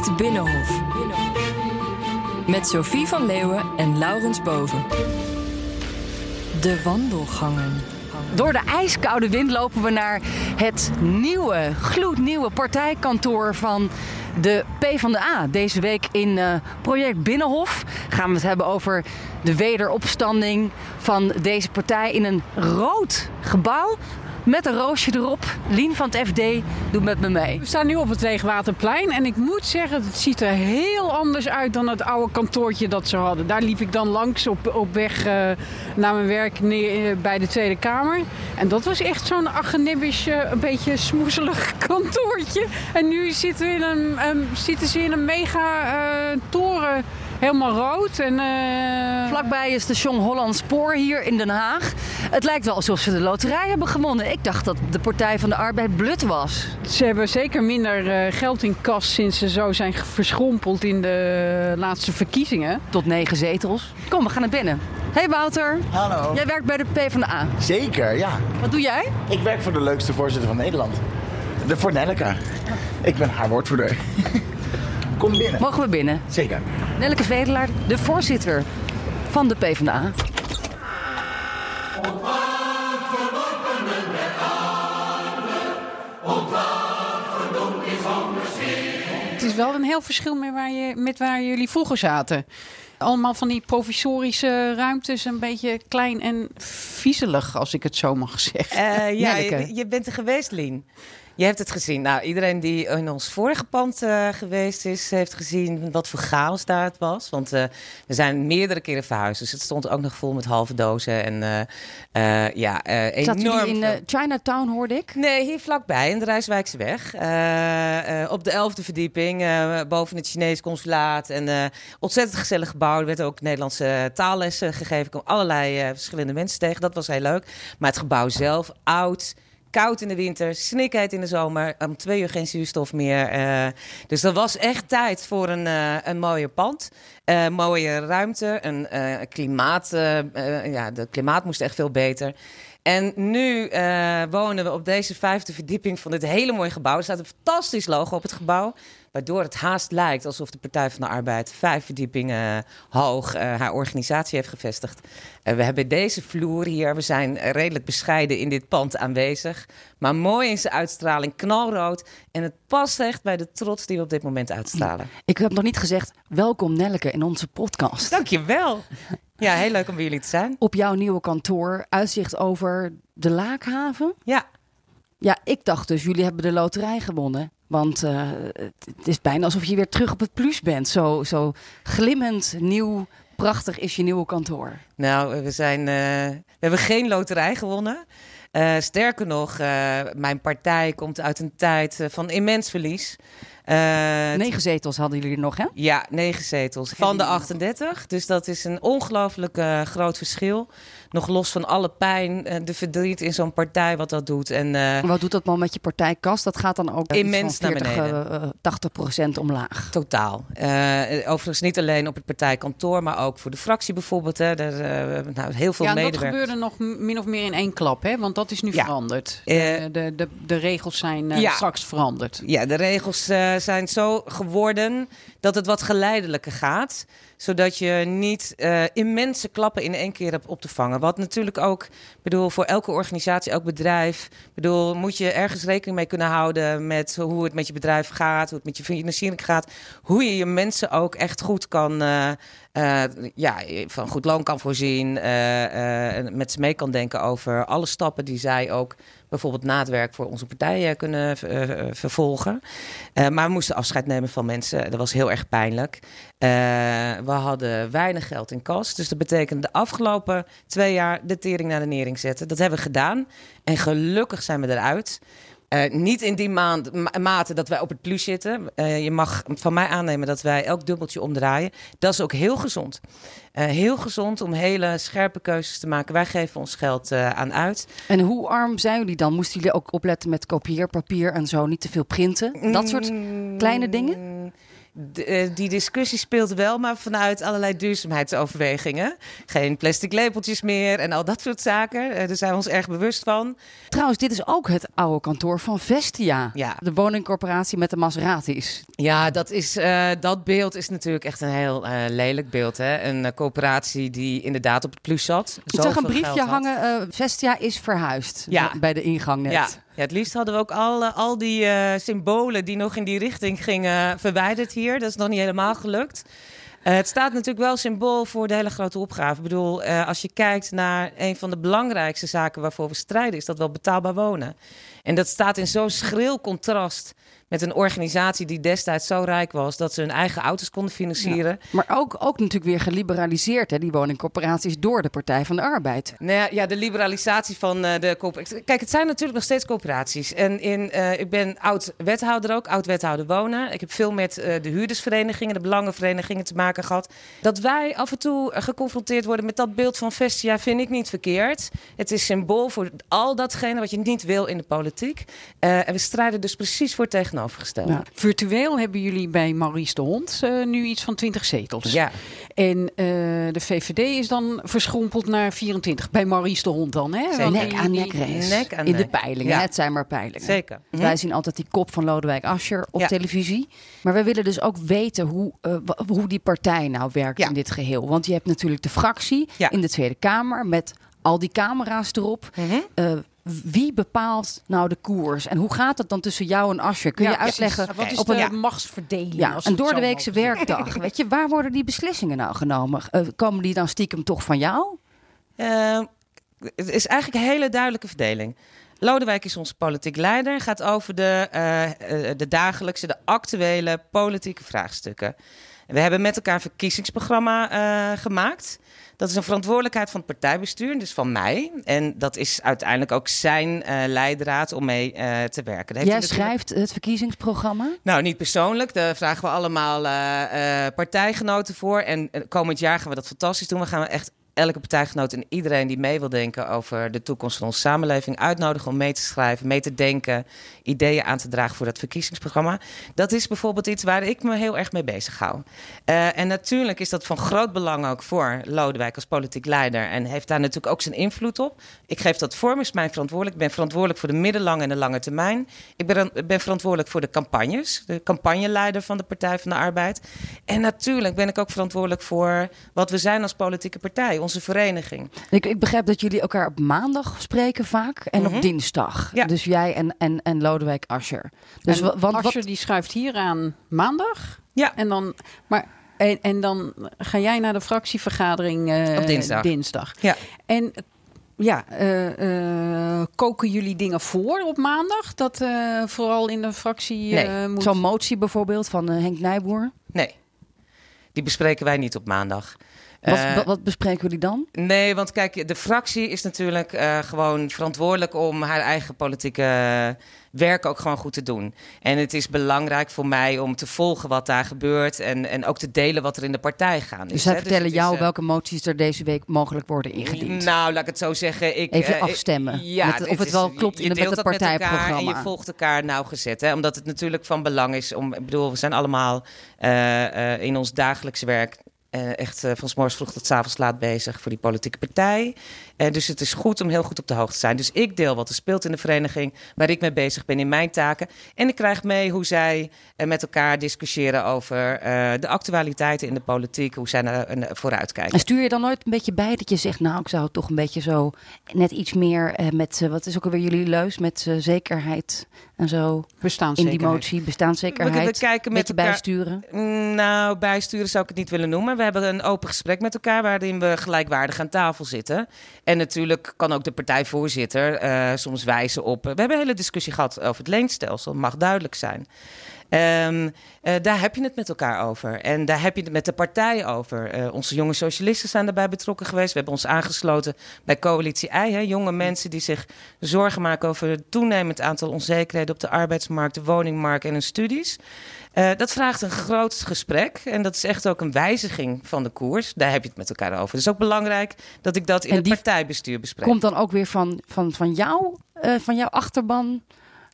Project Binnenhof. Met Sophie van Leeuwen en Laurens Boven. De wandelgangen. Door de ijskoude wind lopen we naar het nieuwe, gloednieuwe partijkantoor van de PvdA. Deze week in uh, Project Binnenhof gaan we het hebben over de wederopstanding van deze partij in een rood gebouw met een roosje erop. Lien van het FD doet met me mee. We staan nu op het Leegwaterplein en ik moet zeggen, het ziet er heel anders uit dan het oude kantoortje dat ze hadden. Daar liep ik dan langs op, op weg uh, naar mijn werk uh, bij de Tweede Kamer. En dat was echt zo'n agenibbisch, uh, een beetje smoezelig kantoortje. En nu zitten, een, um, zitten ze in een mega toren helemaal rood. En, uh... Vlakbij is station Holland Spoor hier in Den Haag. Het lijkt wel alsof ze de loterij hebben gewonnen. Ik dacht dat de Partij van de Arbeid blut was. Ze hebben zeker minder uh, geld in kas sinds ze zo zijn verschrompeld in de laatste verkiezingen. Tot negen zetels. Kom, we gaan naar binnen. Hey Wouter. Hallo. Jij werkt bij de PvdA. Zeker, ja. Wat doe jij? Ik werk voor de leukste voorzitter van Nederland. De Nelleke. Ik ben haar woordvoerder. Kom binnen. Mogen we binnen? Zeker. Nelleke Vedelaar, de voorzitter van de PvdA. Het is wel een heel verschil met waar, je, met waar jullie vroeger zaten. Allemaal van die provisorische ruimtes, een beetje klein en viezelig, als ik het zo mag zeggen. Uh, ja, je, je, bent er geweest, Lien. Je hebt het gezien. Nou, iedereen die in ons vorige pand uh, geweest is, heeft gezien wat voor chaos daar het was. Want uh, we zijn meerdere keren verhuisd. Dus het stond ook nog vol met halve dozen. En uh, ja, enorm. Zat in Chinatown, hoorde ik? Nee, hier vlakbij, in de Rijswijkse weg. op de elfde verdieping, boven het Chinees consulaat. En ontzettend gezellig gebouw. Er werd ook Nederlandse taallessen gegeven. Ik kwam allerlei verschillende mensen tegen. Dat was heel leuk. Maar het gebouw zelf, oud koud in de winter, snikheid in de zomer. Om twee uur geen zuurstof meer. Uh, dus dat was echt tijd voor een, uh, een mooie pand. Uh, mooie ruimte, een klimaat. ja, de klimaat moest echt veel beter. En nu wonen we op deze vijfde verdieping van dit hele mooie gebouw. Er staat een fantastisch logo op het gebouw. Waardoor het haast lijkt alsof de Partij van de Arbeid vijf verdiepingen hoog uh, haar organisatie heeft gevestigd. Uh, we hebben deze vloer hier. We zijn redelijk bescheiden in dit pand aanwezig. Maar mooi in zijn uitstraling, knalrood. En het past echt bij de trots die we op dit moment uitstralen. Ik heb nog niet gezegd, welkom Nelleke in onze podcast. Dankjewel. Ja, heel leuk om bij jullie te zijn. Op jouw nieuwe kantoor, uitzicht over de Laakhaven. Ja. Ja, ik dacht dus, jullie hebben de loterij gewonnen. Want uh, het is bijna alsof je weer terug op het plus bent. Zo, zo glimmend nieuw, prachtig is je nieuwe kantoor. Nou, we, zijn, uh, we hebben geen loterij gewonnen. Uh, sterker nog, mijn partij komt uit een tijd van immens verlies. Negen zetels hadden jullie nog, hè? Ja, negen zetels van de 38. Dus dat is een ongelooflijk groot verschil nog los van alle pijn, uh, de verdriet in zo'n partij, wat dat doet. En, uh, wat doet dat man met je partijkast? Dat gaat dan ook immens 40, naar beneden. Uh, 80 procent omlaag. Totaal. overigens niet alleen op het partijkantoor, maar ook voor de fractie bijvoorbeeld. Hè. Daar, nou, heel veel ja, medewerkers. dat gebeurde nog min of meer in één klap, hè? want dat is nu ja. veranderd. De, de, de, de, regels zijn ja. straks veranderd. Ja, de regels zijn zo geworden dat het wat geleidelijker gaat zodat je niet uh, immense klappen in één keer hebt op te vangen. Wat natuurlijk ook, bedoel, voor elke organisatie, elk bedrijf, bedoel, moet je ergens rekening mee kunnen houden met hoe het met je bedrijf gaat, hoe het met je financiering gaat, hoe je je mensen ook echt goed kan. Uh, uh, ja, van goed loon kan voorzien, met ze mee kan denken over alle stappen die zij ook bijvoorbeeld na het werk voor onze partijen kunnen uh, vervolgen. Uh, maar we moesten afscheid nemen van mensen. Dat was heel erg pijnlijk. We hadden weinig geld in kas. Dus dat betekende de afgelopen twee jaar de tering naar de nering zetten. Dat hebben we gedaan. En gelukkig zijn we eruit. Uh, niet in die maand, ma mate dat wij op het plus zitten. Uh, je mag van mij aannemen dat wij elk dubbeltje omdraaien. Dat is ook heel gezond. Uh, heel gezond om hele scherpe keuzes te maken. Wij geven ons geld aan uit. En hoe arm zijn jullie dan? Moesten jullie ook opletten met kopieerpapier en zo? Niet te veel printen? Dat soort kleine dingen? Eh, die discussie speelt wel, maar vanuit allerlei duurzaamheidsoverwegingen. Geen plastic lepeltjes meer en al dat soort zaken. Eh, daar zijn we ons erg bewust van. Trouwens, dit is ook het oude kantoor van Vestia. Ja. De woningcorporatie met de Maseratis. Ja, dat, is, eh, dat beeld is natuurlijk echt een heel lelijk beeld. Hè? Een eh, coöperatie die inderdaad op het plus zat. Ik zag een briefje hangen. Vestia is verhuisd. Ja. Bij de ingang net. Ja. Ja, het liefst hadden we ook al, al die eh, symbolen die nog in die richting gingen verwijderd hier. Dat is nog niet helemaal gelukt. Eh, het staat natuurlijk wel symbool voor de hele grote opgave. Ik bedoel, eh, als je kijkt naar een van de belangrijkste zaken waarvoor we strijden, is dat wel betaalbaar wonen. En dat staat in zo'n schril contrast met een organisatie die destijds zo rijk was dat ze hun eigen auto's konden financieren. Maar ook, ook natuurlijk weer geliberaliseerd, hè, die woningcorporaties, door de Partij van de Arbeid. Nou ja, ja, de liberalisatie van eh, de coöperaties. Kijk, het zijn natuurlijk nog steeds coöperaties. En in, eh, ik ben oud-wethouder ook, oud-wethouder wonen. Ik heb veel met eh, de huurdersverenigingen, de belangenverenigingen te maken gehad. Dat wij af en toe geconfronteerd worden met dat beeld van Vestia vind ik niet verkeerd. Het is symbool voor al datgene wat je niet wil in de politiek. En we strijden dus precies voor Ja. Virtueel hebben jullie bij Maurice de Hond eh, nu iets van 20 zetels. Ja. En eh, de VVD is dan verschrompeld naar 24. Bij Maurice de Hond dan, hè? Zeker. Nek aan die- nek race. nek aan In de peilingen. Ja. Het zijn maar peilingen. Zeker. Mhm. Wij zien altijd die kop van Lodewijk Asscher op Ja. televisie. Maar wij willen dus ook weten hoe, eh, hoe die partij nou werkt Ja. in dit geheel. Want je hebt natuurlijk de fractie Ja. in de Tweede Kamer met al die camera's erop. Mhm. Eh, wie bepaalt nou de koers? En hoe gaat het dan tussen jou en Asscher? Kun je Ja, uitleggen. Wat is op de een machtsverdeling? ja, als een doordeweekse mogen zeggen? werkdag? Weet je, waar worden die beslissingen nou genomen? Eh, komen die dan stiekem toch van jou? Eh, het is eigenlijk een hele duidelijke verdeling. Lodewijk is onze politiek leider, gaat over de, eh, eh, de dagelijkse, de actuele politieke vraagstukken. We hebben met elkaar een verkiezingsprogramma eh, gemaakt. Dat is een verantwoordelijkheid van het partijbestuur, dus van mij. En dat is uiteindelijk ook zijn eh, leidraad om mee eh, te werken. Jij natuurlijk- schrijft het verkiezingsprogramma. nou, niet persoonlijk. Daar vragen we allemaal eh, partijgenoten voor. En komend jaar gaan we dat fantastisch doen. We gaan echt elke partijgenoot en iedereen die mee wil denken over de toekomst van onze samenleving uitnodigen om mee te schrijven, mee te denken, ideeën aan te dragen voor dat verkiezingsprogramma. Dat is bijvoorbeeld iets waar ik me heel erg mee bezig hou. Eh, en natuurlijk is dat van groot belang ook voor Lodewijk als politiek leider en heeft daar natuurlijk ook zijn invloed op. Ik geef dat vorm, is mijn verantwoordelijk. Ik ben verantwoordelijk voor de middellange en de lange termijn. Ik ben, ben verantwoordelijk voor de campagnes, de campagneleider van de Partij van de Arbeid. En natuurlijk ben ik ook verantwoordelijk voor wat we zijn als politieke partij, onze vereniging. Ik, ik begrijp dat jullie elkaar op maandag spreken vaak en Mhm. op dinsdag. Ja. Dus jij en, en, en Lodewijk Asscher. Dus En want wat, die schuift hier aan maandag. Ja. En dan, maar, en, en dan ga jij naar de fractievergadering eh, Op dinsdag. Ja. En ja, eh, eh, koken jullie dingen voor op maandag? Dat eh, vooral in de fractie Nee, eh, moet... zo'n motie bijvoorbeeld van Henk Nijboer. Nee, die bespreken wij niet op maandag. Wat, Eh, wat, wat bespreken jullie dan? Nee, want kijk, de fractie is natuurlijk eh, gewoon verantwoordelijk om haar eigen politieke werk ook gewoon goed te doen. En het is belangrijk voor mij om te volgen wat daar gebeurt en, en ook te delen wat er in de partij gaat. Dus zij hè, vertellen is, jou eh, welke moties er deze week mogelijk worden ingediend. Nou, laat ik het zo zeggen. Ik, Even afstemmen Ja, met- of het wel klopt in de- met het partijprogramma. En je volgt elkaar nauwgezet. Hè? Omdat het natuurlijk van belang is om. Ik bedoel, we zijn allemaal in ons dagelijks werk. Eh, echt eh, van 's morgens vroeg tot 's avonds laat bezig voor die politieke partij. Eh, dus het is goed om heel goed op de hoogte te zijn. Dus ik deel wat er speelt in de vereniging, waar ik mee bezig ben in mijn taken. En ik krijg mee hoe zij eh, met elkaar discussiëren over eh, de actualiteiten in de politiek, hoe zij naar, naar vooruitkijken. En stuur je dan nooit een beetje bij dat je zegt, nou, ik zou het toch een beetje zo net iets meer eh, met, wat is ook alweer jullie leus, met eh, zekerheid en zo in die bestaanszekerheid. motie, bestaanszekerheid, We- we kijken met elkaar- bijsturen. Nou, bijsturen zou ik het niet willen noemen. We hebben een open gesprek met elkaar waarin we gelijkwaardig aan tafel zitten. En natuurlijk kan ook de partijvoorzitter eh, soms wijzen op. We hebben een hele discussie gehad over het leenstelsel, mag duidelijk zijn. Ehm, eh, daar heb je het met elkaar over. En daar heb je het met de partij over. Eh, onze jonge socialisten zijn daarbij betrokken geweest. We hebben ons aangesloten bij Coalitie I. Hè, jonge mensen die zich zorgen maken over het toenemend aantal onzekerheden op de arbeidsmarkt, de woningmarkt en hun studies. Eh, dat vraagt een groot gesprek. En dat is echt ook een wijziging van de koers. Daar heb je het met elkaar over. Het is ook belangrijk dat ik dat in het partijbestuur bespreek. Komt dan ook weer van, van, van jou, van jouw achterban,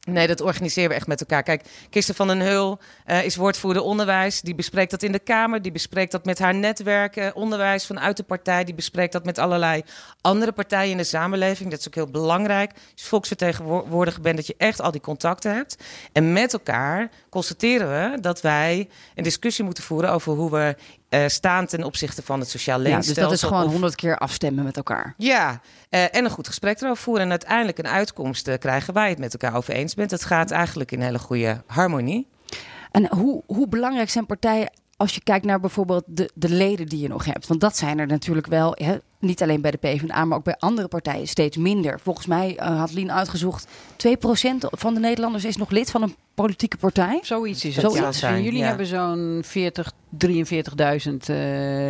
Nee, dat organiseren we echt met elkaar. Kijk, Kirsten van den Hul uh, is woordvoerder onderwijs. Die bespreekt dat in de Kamer. Die bespreekt dat met haar netwerken, onderwijs vanuit de partij. Die bespreekt dat met allerlei andere partijen in de samenleving. Dat is ook heel belangrijk. Als je volksvertegenwoordiger bent, dat je echt al die contacten hebt. En met elkaar constateren we dat wij een discussie moeten voeren over hoe we uh, staan ten opzichte van het sociaal leenstelsel. Ja, dus dat is gewoon honderd keer afstemmen met elkaar. Ja, uh, en een goed gesprek erover voeren. En uiteindelijk een uitkomst uh, krijgen waar je het met elkaar over eens bent. Het gaat eigenlijk in hele goede harmonie. En hoe, hoe belangrijk zijn partijen als je kijkt naar bijvoorbeeld de, de leden die je nog hebt. Want dat zijn er natuurlijk wel, hè, niet alleen bij de PvdA, maar ook bij andere partijen steeds minder. Volgens mij uh, had Lien uitgezocht, 2% van de Nederlanders is nog lid van een politieke partij. Zoiets is het. Zoiets. Ja. En jullie ja. hebben zo'n 40, 43.000 uh,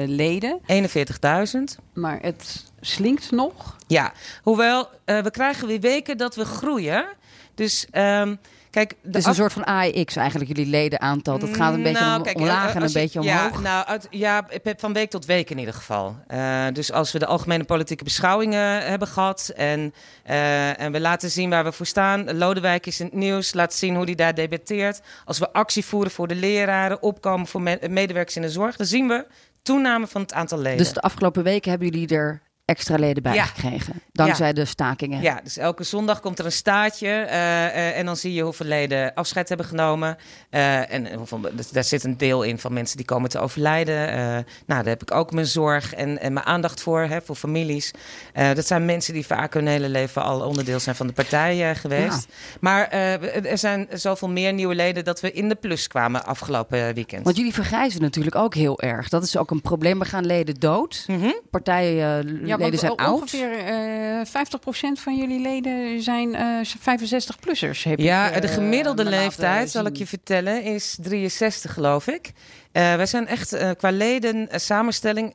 leden. 41.000. Maar het slinkt nog. Ja, hoewel uh, we krijgen weer weken dat we groeien. Dus... Um, Kijk, het is een soort van AEX eigenlijk, jullie ledenaantal. Dat gaat een beetje nou, om, kijk, omlaag en een beetje omhoog. Ja, nou, uit, ja, van week tot week in ieder geval. Uh, dus als we de algemene politieke beschouwingen hebben gehad... En, uh, en we laten zien waar we voor staan. Lodewijk is in het nieuws, laat zien hoe hij daar debatteert. Als we actie voeren voor de leraren, opkomen voor me medewerkers in de zorg... dan zien we toename van het aantal leden. Dus de afgelopen weken hebben jullie er extra leden bijgekregen. Dankzij de stakingen. Ja, dus elke zondag komt er een staartje. Uh, uh, en dan zie je hoeveel leden afscheid hebben genomen. Uh, en hoeveel, daar zit een deel in van mensen die komen te overlijden. nou, daar heb ik ook mijn zorg en, en mijn aandacht voor, hè, voor families. dat zijn mensen die vaak hun hele leven al onderdeel zijn van de partij geweest. Ja. Maar er zijn zoveel meer nieuwe leden dat we in de plus kwamen afgelopen weekend. Want jullie vergrijzen natuurlijk ook heel erg. Dat is ook een probleem. We gaan leden dood. Mm -hmm. Partijen ja, leden zijn oud. Ongeveer uh, eh, 50% van jullie leden zijn uh, eh, 65-plussers. Ja, ik, de eh, gemiddelde leeftijd, zal ik je vertellen, is 63 geloof ik. wij zijn echt qua leden samenstelling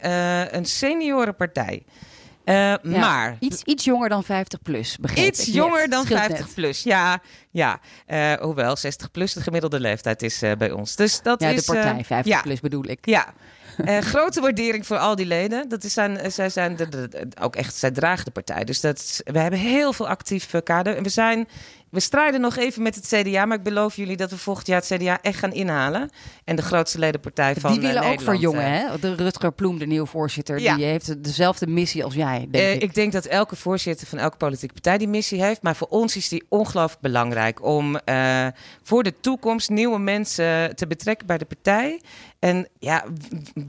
een seniorenpartij. Uh, ja, maar iets, iets jonger dan 50 plus, begreep Iets jonger dan 50 plus, ja. ja. Uh, hoewel 60 plus de gemiddelde leeftijd is uh, bij ons. Dus dat ja, is, de partij 50 ja. plus bedoel ik. Ja, uh, grote waardering voor al die leden. Dat is zijn, eh, zij zijn de, de, de, ook echt, zij dragen de partij. Dus dat, we hebben heel veel actief kader. En we zijn we strijden nog even met het CDA, maar ik beloof jullie dat we volgend jaar het CDA echt gaan inhalen. En de grootste ledenpartij van Die willen uh, ook verjongen, hè? De Rutger Ploem, de nieuwe voorzitter, ja. die heeft dezelfde missie als jij, denk uh, ik. Ik denk dat elke voorzitter van elke politieke partij die missie heeft. Maar voor ons is die ongelooflijk belangrijk om uh, voor de toekomst nieuwe mensen te betrekken bij de partij. En ja,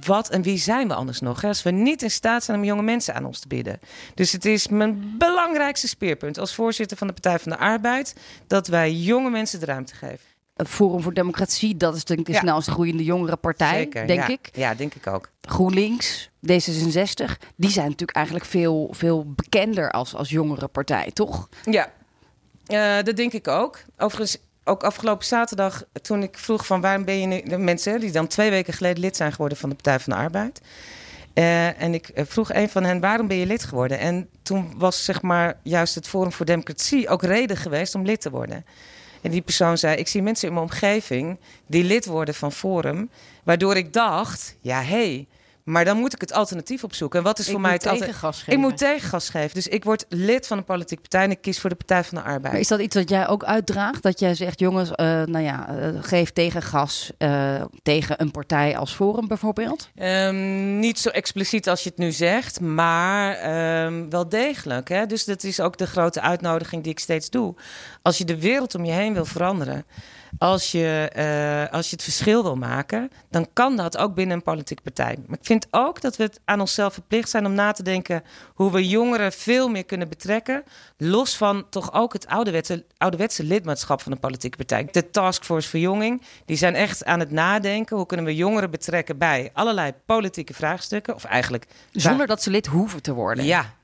wat en wie zijn we anders nog? Hè? Als we niet in staat zijn om jonge mensen aan ons te bieden. Dus het is mijn belangrijkste speerpunt als voorzitter van de Partij van de Arbeid dat wij jonge mensen de ruimte geven. Forum voor Democratie, dat is denk ik de ja. snelst groeiende jongere partij, Zeker, denk ja. ik. Ja, denk ik ook. GroenLinks, D66, die zijn natuurlijk eigenlijk veel, veel bekender als, als jongere partij, toch? Ja, uh, dat denk ik ook. Overigens, ook afgelopen zaterdag, toen ik vroeg van waarom ben je nu... De mensen die dan twee weken geleden lid zijn geworden van de Partij van de Arbeid... Uh, en ik vroeg een van hen, waarom ben je lid geworden? En toen was zeg maar juist het Forum voor Democratie ook reden geweest om lid te worden. En die persoon zei, ik zie mensen in mijn omgeving die lid worden van Forum. Waardoor ik dacht, ja hé, hey, maar dan moet ik het alternatief opzoeken. En wat is ik voor mij het alternatief? Ik moet tegengas geven. Dus ik word lid van een politieke partij en ik kies voor de Partij van de Arbeid. Maar is dat iets wat jij ook uitdraagt? Dat jij zegt, jongens, uh, nou ja, uh, geef tegengas uh, tegen een partij als Forum bijvoorbeeld? Um, niet zo expliciet als je het nu zegt, maar um, wel degelijk. Hè? Dus dat is ook de grote uitnodiging die ik steeds doe. Als je de wereld om je heen wil veranderen als je, uh, als je het verschil wil maken, dan kan dat ook binnen een politieke partij. Maar ik vind ook dat we het aan onszelf verplicht zijn om na te denken hoe we jongeren veel meer kunnen betrekken. Los van toch ook het ouderwetse, ouderwetse lidmaatschap van een politieke partij. De Taskforce Verjonging, die zijn echt aan het nadenken. Hoe kunnen we jongeren betrekken bij allerlei politieke vraagstukken? Of eigenlijk. Zonder dat ze lid hoeven te worden. Ja,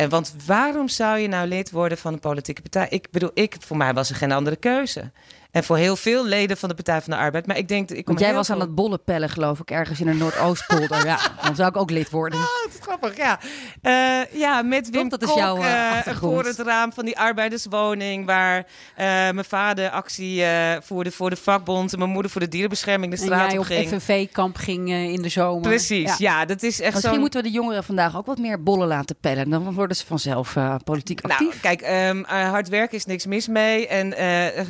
en want waarom zou je nou lid worden van een politieke partij? Ik bedoel, ik, voor mij was er geen andere keuze. En voor heel veel leden van de Partij van de Arbeid. Maar ik denk, ik kom Want jij was aan het bollen pellen, geloof ik, ergens in een Noordoostpolder. ja, dan zou ik ook lid worden. Oh, dat is grappig, ja. Eh, ja, met Wim dat is Kok, jouw, eh, eh, voor het raam van die arbeiderswoning... waar mijn vader actie voerde voor de vakbond... en mijn moeder voor de dierenbescherming de En straat jij op op ging. FNV-kamp ging in de zomer. Precies, ja. dat is echt Misschien moeten we de jongeren vandaag ook wat meer bollen laten pellen. Dan worden ze vanzelf politiek actief. Nou, kijk, ehm, eh, hard werken is niks mis mee. En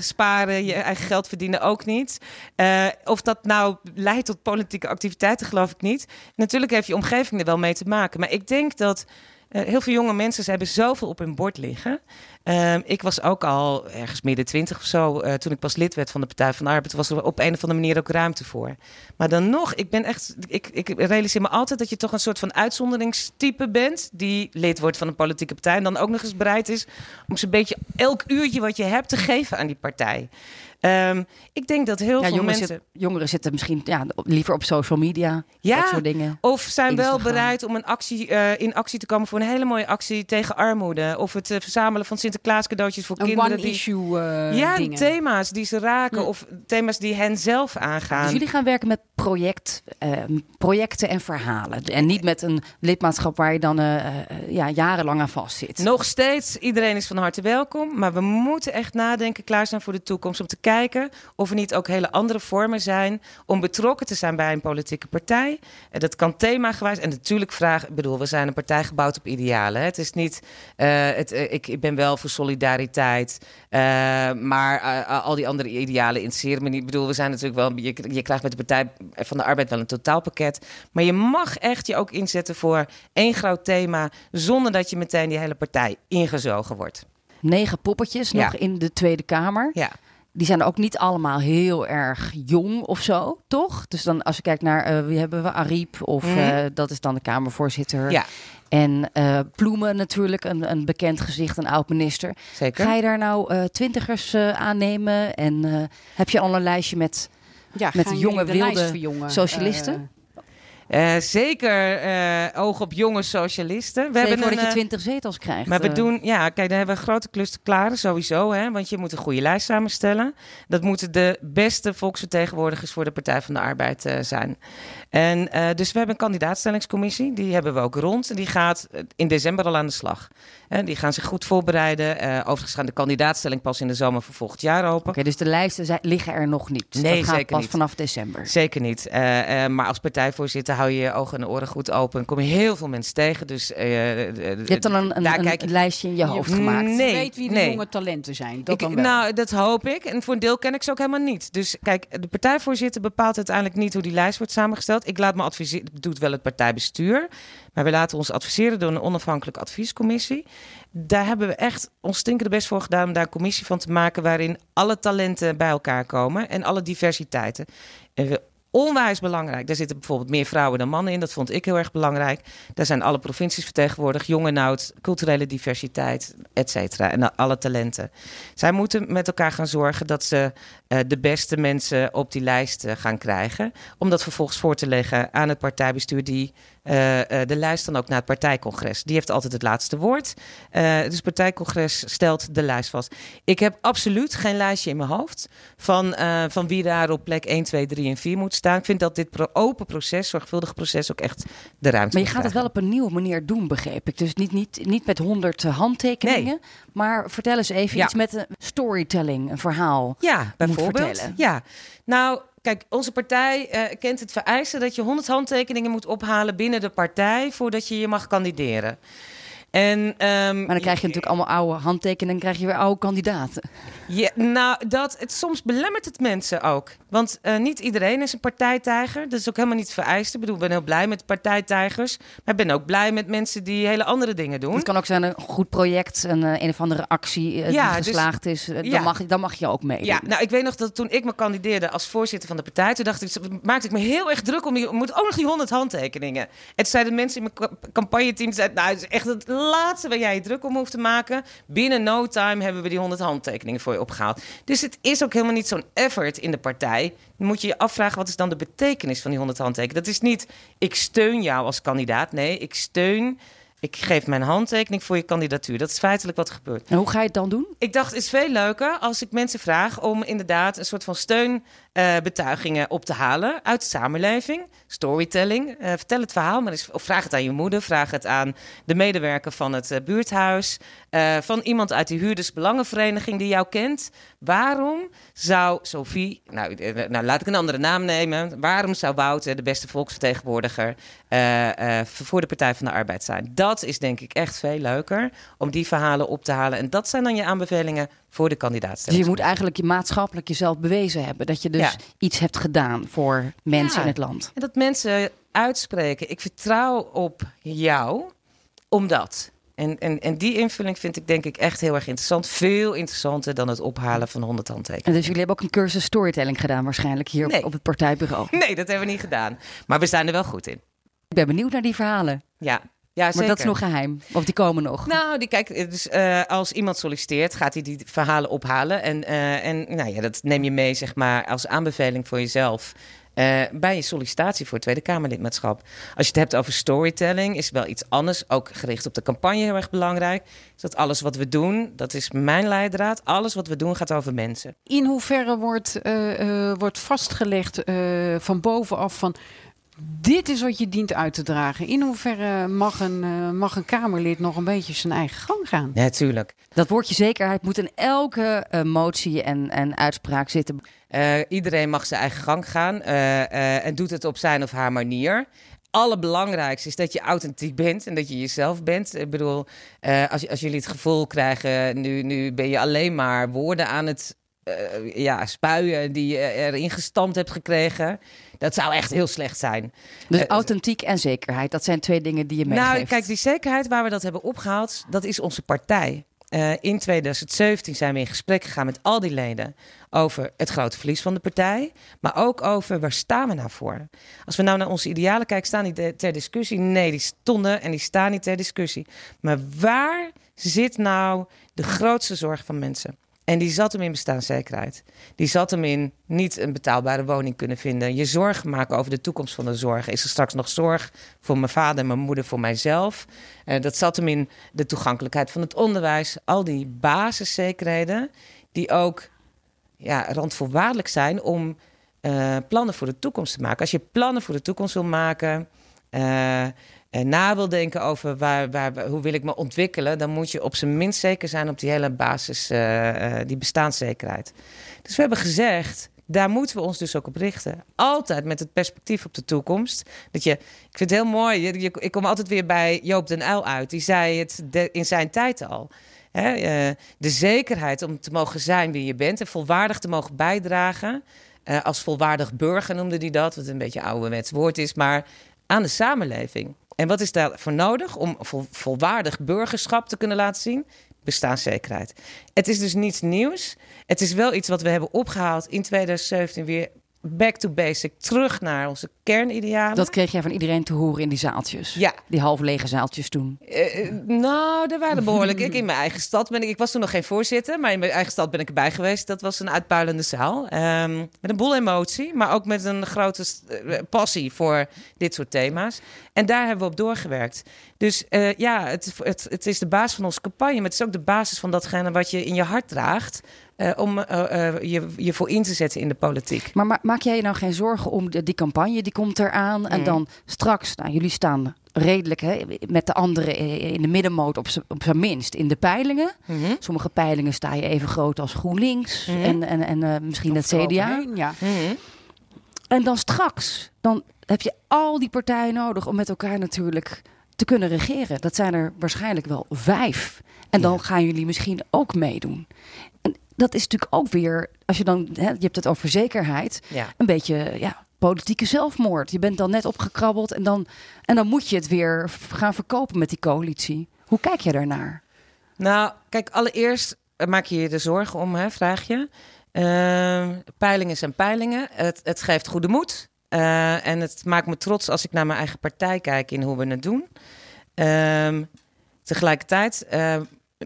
sparen, je eigen geld verdienen ook niet. Eh, of dat nou leidt tot politieke activiteiten, geloof ik niet. Natuurlijk heeft je omgeving er wel mee te maken. Maar ik denk dat eh, heel veel jonge mensen ze hebben zoveel op hun bord liggen. Ehm, ik was ook al ergens midden twintig of zo, eh, toen ik pas lid werd van de Partij van de Arbeid, was er op een of andere manier ook ruimte voor. Maar dan nog, ik ben echt, ik, ik realiseer me altijd dat je toch een soort van uitzonderingstype bent, die lid wordt van een politieke partij en dan ook nog eens bereid is om zo'n beetje elk uurtje wat je hebt te geven aan die partij. Ehm, ik denk dat heel ja, veel jongeren, mensen. zit- jongeren zitten misschien ja, liever op social media. Ja, dat soort dingen. Of zijn wel bereid om een actie, eh, in actie te komen voor een hele mooie actie tegen armoede. Of het eh, verzamelen van Sinterklaas cadeautjes voor Een kinderen. die, one-issue eh ja, dingen. thema's die ze raken. Hm. Of thema's die hen zelf aangaan. Dus jullie gaan werken met project, eh, projecten en verhalen. En niet met een lidmaatschap waar je dan eh, eh, ja, jarenlang aan vastzit. Nog steeds, iedereen is van harte welkom. Maar we moeten echt nadenken, klaarstaan voor de toekomst. Om te kijken of er niet ook hele andere vormen zijn om betrokken te zijn bij een politieke partij. En dat kan themagewijs. En natuurlijk vragen, ik bedoel, we zijn een partij gebouwd op idealen. hè. Het is niet, het, ik, ik ben wel voor solidariteit. eh, maar eh, al die andere idealen interesseren me niet. Ik bedoel, we zijn natuurlijk wel, je, je krijgt met de Partij van de Arbeid wel een totaalpakket. Maar je mag echt je ook inzetten voor één groot thema. Zonder dat je meteen die hele partij ingezogen wordt. Negen poppetjes Ja. nog in de Tweede Kamer. Ja. Die zijn ook niet allemaal heel erg jong of zo, toch? Dus dan als je kijkt naar eh, wie hebben we, Ariep of Mhm. eh, dat is dan de Kamervoorzitter. Ja, En eh, Ploemen natuurlijk, een, een bekend gezicht, een oud-minister. zeker. Ga je daar nou twintigers aannemen? En heb je al een lijstje met Ja, met jonge wilde socialisten? Eh, zeker eh, oog op jonge socialisten. We Stel hebben voor een, dat je eh, twintig zetels krijgt? Maar we doen, ja, kijk, daar hebben we een grote klus te klaren, sowieso. Hè, want je moet een goede lijst samenstellen. Dat moeten de beste volksvertegenwoordigers voor de Partij van de Arbeid zijn. En dus we hebben een kandidaatstellingscommissie. Die hebben we ook rond. En die gaat in december al aan de slag. Hè, die gaan zich goed voorbereiden. Overigens gaan de kandidaatstelling pas in de zomer van volgend jaar open. Oké, dus de lijsten liggen er nog niet. Nee, dat gaat zeker pas niet. vanaf december. Zeker niet. Maar als partijvoorzitter hou je je ogen en oren goed open. Kom je heel veel mensen tegen. Dus, eh, Je hebt dan een, een, daar een kijk lijstje in je hoofd gemaakt. Je Nee, weet wie de nee. jonge talenten zijn. Dat Ik- dan wel. Nou, dat hoop ik. En voor een deel ken ik ze ook helemaal niet. Dus kijk, de partijvoorzitter bepaalt uiteindelijk niet hoe die lijst wordt samengesteld. Ik laat me adviseren, doet wel het partijbestuur. Maar we laten ons adviseren door een onafhankelijke adviescommissie. Daar hebben we echt ons stinkende best voor gedaan om daar een commissie van te maken waarin alle talenten bij elkaar komen en alle diversiteiten. En we Onwijs belangrijk. Daar zitten bijvoorbeeld meer vrouwen dan mannen in. Dat vond ik heel erg belangrijk. Daar zijn alle provincies vertegenwoordigd. Jong en oud, culturele diversiteit, et cetera. En alle talenten. Zij moeten met elkaar gaan zorgen dat ze eh, de beste mensen op die lijst eh, gaan krijgen. Om dat vervolgens voor te leggen aan het partijbestuur die eh, eh, de lijst dan ook naar het partijcongres. Die heeft altijd het laatste woord. Eh, dus het partijcongres stelt de lijst vast. Ik heb absoluut geen lijstje in mijn hoofd van, van wie daar op plek 1, 2, 3 en 4 moet staan. Ik vind dat dit pro- open proces, zorgvuldig proces, ook echt de ruimte Maar je gaat het wel op een nieuwe manier doen, begreep ik. Dus niet, niet, niet met honderd handtekeningen. Maar vertel eens even Ja. iets met een storytelling, een verhaal. Ja, bijvoorbeeld. Ja, nou, kijk, onze partij eh, kent het vereisten dat je 100 handtekeningen moet ophalen binnen de partij voordat je je mag kandideren. En, ehm, Maar dan krijg je natuurlijk allemaal oude handtekeningen en krijg je weer oude kandidaten. Ja, nou, dat, het, soms belemmert het mensen ook. Want eh, niet iedereen is een partijtijger. Dat is ook helemaal niet vereist. Ik bedoel, ik ben heel blij met partijtijgers. Maar ik ben ook blij met mensen die hele andere dingen doen. Het kan ook zijn een goed project, een, eh, een of andere actie eh, Ja, die dus- geslaagd is. Ja. Dan, mag, dan mag je ook mee. Ja, nou, ik weet nog dat toen ik me kandideerde als voorzitter van de partij, toen dacht ik, maakte ik me heel erg druk om die, moet ook nog die 100 handtekeningen. En toen zeiden mensen in mijn ca- campagneteam, zeiden, nou, het is echt het laatste waar jij je druk om hoeft te maken. Binnen no time hebben we die 100 handtekeningen voor je opgehaald. Dus het is ook helemaal niet zo'n effort in de partij. Dan moet je je afvragen, wat is dan de betekenis van die 100 handtekeningen? Dat is niet, ik steun jou als kandidaat. Nee, ik steun Ik geef mijn handtekening voor je kandidatuur. Dat is feitelijk wat er gebeurt. En hoe ga je het dan doen? Ik dacht, het is veel leuker als ik mensen vraag om inderdaad een soort van steunbetuigingen op te halen uit de samenleving. Storytelling. Eh, vertel het verhaal, maar eens, of vraag het aan je moeder, vraag het aan de medewerker van het eh, buurthuis, eh, van iemand uit die huurdersbelangenvereniging die jou kent. Waarom zou Sophie, nou, eh, nou laat ik een andere naam nemen, waarom zou Wouter de beste volksvertegenwoordiger eh, eh, voor de Partij van de Arbeid zijn? Dat is denk ik echt veel leuker om die verhalen op te halen. En dat zijn dan je aanbevelingen voor de kandidaat. Dus je moet eigenlijk je maatschappelijk jezelf bewezen hebben. Dat je dus Ja. iets hebt gedaan voor mensen Ja. in het land. En dat mensen uitspreken, ik vertrouw op jou, omdat. En, en, en die invulling vind ik denk ik echt heel erg interessant. Veel interessanter dan het ophalen van 100 handtekeningen. En dus jullie hebben ook een cursus storytelling gedaan waarschijnlijk hier Nee. op het partijbureau. Nee, dat hebben we niet gedaan. Maar we zijn er wel goed in. Ik ben benieuwd naar die verhalen. Ja, ja Maar zeker. dat is nog geheim. Of die komen nog. Nou, die, kijk, dus, eh, als iemand solliciteert, gaat hij die verhalen ophalen. En, eh, en nou ja, dat neem je mee, zeg maar, als aanbeveling voor jezelf. eh, bij je sollicitatie voor Tweede Kamerlidmaatschap. Als je het hebt over storytelling, is wel iets anders. Ook gericht op de campagne heel erg belangrijk. Is dat alles wat we doen, dat is mijn leidraad. Alles wat we doen gaat over mensen. In hoeverre wordt, eh, eh, wordt vastgelegd eh, van bovenaf van... Dit is wat je dient uit te dragen. In hoeverre mag een, eh, mag een Kamerlid nog een beetje zijn eigen gang gaan? Ja, tuurlijk. Dat woordje zekerheid moet in elke eh, motie en, en uitspraak zitten. Eh, iedereen mag zijn eigen gang gaan eh, eh, en doet het op zijn of haar manier. Allerbelangrijkste is dat je authentiek bent en dat je jezelf bent. Ik bedoel, eh, als, als jullie het gevoel krijgen, nu, nu ben je alleen maar woorden aan het eh, ja, spuien die je erin gestampt hebt gekregen. Dat zou echt heel slecht zijn. Dus Eh, authentiek en zekerheid, dat zijn twee dingen die je meegeeft. Nou, kijk, die zekerheid waar we dat hebben opgehaald, dat is onze partij. Eh, in 2017 zijn we in gesprek gegaan met al die leden over het grote verlies van de partij, maar ook over waar staan we nou voor. Als we nou naar onze idealen kijken, staan die ter discussie? Nee, die stonden en die staan niet ter discussie. Maar waar zit nou de grootste zorg van mensen? En die zat hem in bestaanszekerheid. Die zat hem in niet een betaalbare woning kunnen vinden. Je zorgen maken over de toekomst van de zorg. Is er straks nog zorg voor mijn vader en mijn moeder, voor mijzelf? Eh, dat zat hem in de toegankelijkheid van het onderwijs. Al die basiszekerheden die ook ja, randvoorwaardelijk zijn om eh, plannen voor de toekomst te maken. Als je plannen voor de toekomst wil maken... eh, na wil denken over waar, waar, hoe wil ik me ontwikkelen, dan moet je op zijn minst zeker zijn op die hele basis, eh, eh, die bestaanszekerheid. Dus we hebben gezegd, daar moeten we ons dus ook op richten. Altijd met het perspectief op de toekomst. Dat je, ik vind het heel mooi, ik kom altijd weer bij Joop den Uyl uit. Die zei het in zijn tijd al. Hè, eh, de zekerheid om te mogen zijn wie je bent en volwaardig te mogen bijdragen. eh, als volwaardig burger noemde hij dat, wat een beetje ouderwets woord is, maar aan de samenleving. En wat is daarvoor nodig om vol- volwaardig burgerschap te kunnen laten zien? Bestaanszekerheid. Het is dus niets nieuws. Het is wel iets wat we hebben opgehaald in 2017 weer back to basic, terug naar onze kernidealen. Dat kreeg jij van iedereen te horen in die zaaltjes. Ja. Die half lege zaaltjes toen. Eh, eh, nou, er waren behoorlijk. Ik in mijn eigen stad ben ik. Ik was toen nog geen voorzitter, maar in mijn eigen stad ben ik erbij geweest. Dat was een uitpuilende zaal. Ehm, met een boel emotie, maar ook met een grote eh, passie voor dit soort thema's. En daar hebben we op doorgewerkt. Dus ja, het, het, het is de basis van onze campagne, maar het is ook de basis van datgene wat je in je hart draagt. Eh, om eh, eh, je, je voor in te zetten in de politiek. Maar ma- maak jij je nou geen zorgen om de, die campagne? Die komt eraan. En dan straks, nou, jullie staan redelijk hè, met de anderen in de middenmoot op zijn minst in de peilingen. Mhm. Sommige peilingen sta je even groot als GroenLinks Mhm. en, en, en misschien het CDA. Ja. Mhm. En dan straks, dan heb je al die partijen nodig om met elkaar natuurlijk te kunnen regeren. Dat zijn er waarschijnlijk wel vijf. En dan Ja. gaan jullie misschien ook meedoen. Dat is natuurlijk ook weer, als je dan, hè, je hebt het over zekerheid, Ja. een beetje ja, politieke zelfmoord. Je bent dan net opgekrabbeld en dan, en dan moet je het weer gaan verkopen met die coalitie. Hoe kijk je daarnaar? Nou, kijk, allereerst eh, maak je je er zorgen om, hè, vraag je. Ehm, peilingen zijn peilingen. Het, het geeft goede moed. Eh, en het maakt me trots als ik naar mijn eigen partij kijk in hoe we het doen. Ehm, tegelijkertijd eh,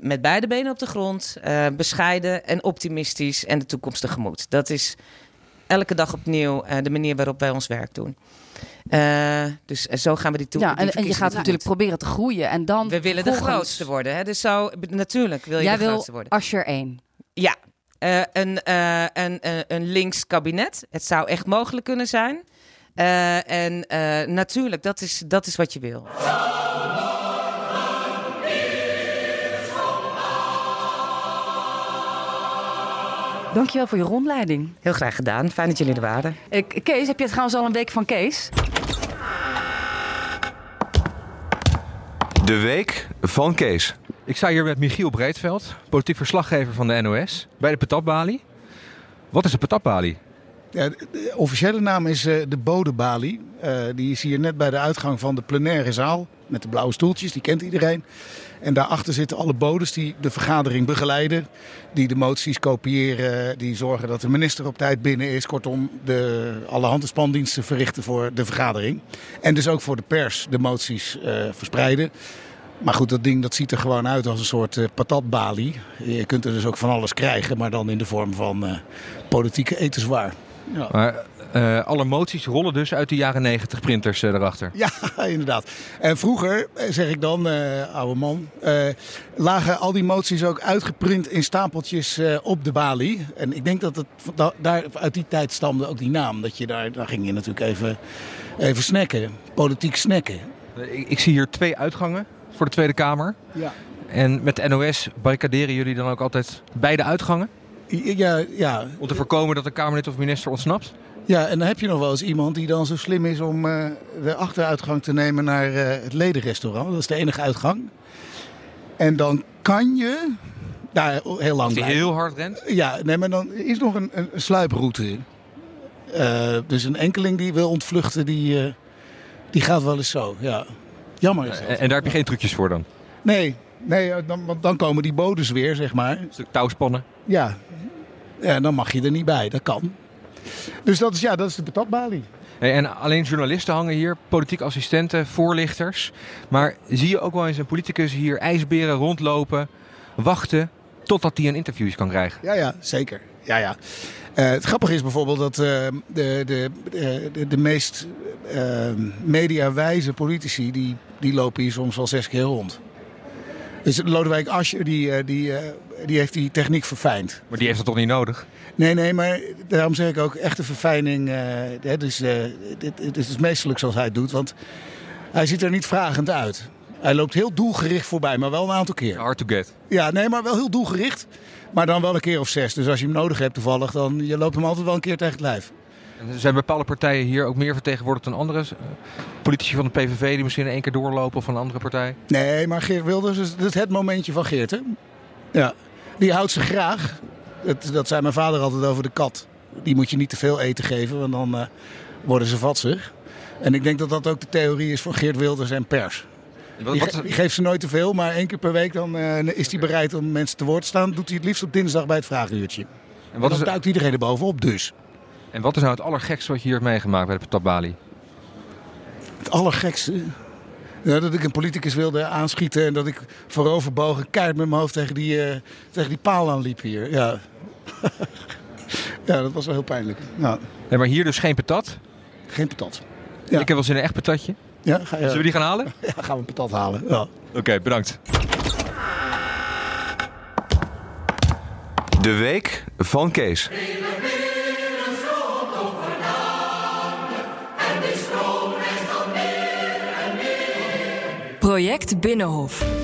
met beide benen op de grond, eh, bescheiden en optimistisch en de toekomst tegemoet. Dat is elke dag opnieuw eh, de manier waarop wij ons werk doen. Eh, dus zo gaan we die toe. Ja, en, en je gaat natuurlijk proberen te groeien. En dan We willen de grootste worden. Hè? Dus zo, natuurlijk wil je Jij de wil grootste worden. Asscher 1. Ja, een, een, een, een links kabinet. Het zou echt mogelijk kunnen zijn. En natuurlijk, dat is, dat is wat je wil. Dankjewel voor je rondleiding. Heel graag gedaan. Fijn dat jullie er waren. Eh, Kees, heb je trouwens al een week van Kees? De week van Kees. Ik sta hier met Michiel Breedveld, politiek verslaggever van de NOS, bij de patatbalie. Wat is een patatbalie? Ja, de, de officiële naam is eh, de Bodebalie. Eh, die is hier net bij de uitgang van de plenaire zaal. Met de blauwe stoeltjes, die kent iedereen. En daarachter zitten alle bodes die de vergadering begeleiden. Die de moties kopiëren. Die zorgen dat de minister op tijd binnen is. Kortom, de, alle hand- verrichten voor de vergadering. En dus ook voor de pers de moties eh, verspreiden. Maar goed, dat ding dat ziet er gewoon uit als een soort eh, patatbalie. Je kunt er dus ook van alles krijgen, maar dan in de vorm van eh, politieke etenswaar. Ja. Maar eh, alle moties rollen dus uit de jaren 90 printers eh, erachter. Ja, inderdaad. En vroeger, eh, zeg ik dan, eh, oude man, lagen al die moties ook uitgeprint in stapeltjes op de balie. En ik denk dat het da- daar, uit die tijd stamde ook die naam. Dat je daar, daar ging je natuurlijk even, even snacken, politiek snacken. Ik, ik zie hier twee uitgangen voor de Tweede Kamer. Ja. En met de NOS barricaderen jullie dan ook altijd beide uitgangen? Ja, ja, Om te voorkomen dat een Kamerlid of minister ontsnapt? Ja, en dan heb je nog wel eens iemand die dan zo slim is om eh, de achteruitgang te nemen naar eh, het ledenrestaurant. Dat is de enige uitgang. En dan kan je daar heel lang blijven. heel hard rent? Ja, nee, maar dan is nog een, een sluiproute. Eh, dus een enkeling die wil ontvluchten, die, eh, die gaat wel eens zo. Ja. Jammer is dat. En, en daar heb je geen trucjes voor dan? Nee, nee dan, want dan komen die bodes weer, zeg maar. Een stuk touwspannen? Ja. ja, dan mag je er niet bij. Dat kan. Dus dat is, ja, dat is de patatbalie. Hey, en alleen journalisten hangen hier, politiek assistenten, voorlichters. Maar zie je ook wel eens een politicus hier ijsberen rondlopen, wachten totdat hij een interview kan krijgen? Ja, ja, zeker. Ja, ja. Eh, het grappige is bijvoorbeeld dat eh, de, de, de, de, de meest eh, mediawijze politici, die, die lopen hier soms wel zes keer rond. Dus Lodewijk Asscher, die, eh, die, eh, die heeft die techniek verfijnd. Maar die heeft dat toch niet nodig? Nee, nee, maar daarom zeg ik ook echte verfijning. eh hè, dus, eh, dit, dit is meestelijk zoals hij het doet, want hij ziet er niet vragend uit. Hij loopt heel doelgericht voorbij, maar wel een aantal keer. Hard to get. Ja, nee, maar wel heel doelgericht. Maar dan wel een keer of zes. Dus als je hem nodig hebt toevallig, dan je loopt hem altijd wel een keer tegen het lijf. Er zijn bepaalde partijen hier ook meer vertegenwoordigd dan andere. eh, Politici van de PVV die misschien in één keer doorlopen of van een andere partij. Nee, maar Geert Wilders is, dat het momentje van Geert, hè? Ja. Die houdt ze graag. Dat, dat zei mijn vader altijd over de kat. Die moet je niet te veel eten geven, want dan eh, worden ze vatsig. En ik denk dat dat ook de theorie is van Geert Wilders en pers. Wat, Die, wat- ge- die geeft ze nooit te veel, maar één keer per week dan, eh, is hij bereid om mensen te woord te staan. Doet hij het liefst op dinsdag bij het vragenuurtje. en, En wat dan is, duikt iedereen er bovenop dus. En wat is nou het allergekste wat je hier hebt meegemaakt bij de patatbalie? Het allergekste. Ja, dat ik een politicus wilde aanschieten en dat ik vooroverbogen keihard met mijn hoofd tegen die, eh, tegen die paal aanliep hier. Ja. ja, dat was wel heel pijnlijk. Ja, Nee, maar hier dus geen patat. geen patat. Ja. Ik heb wel zin in een echt patatje. Ja, ga, ja, Zullen we die gaan halen? ja, gaan we een patat halen. Ja. Oké, bedankt. De week van Kees. Project Binnenhof.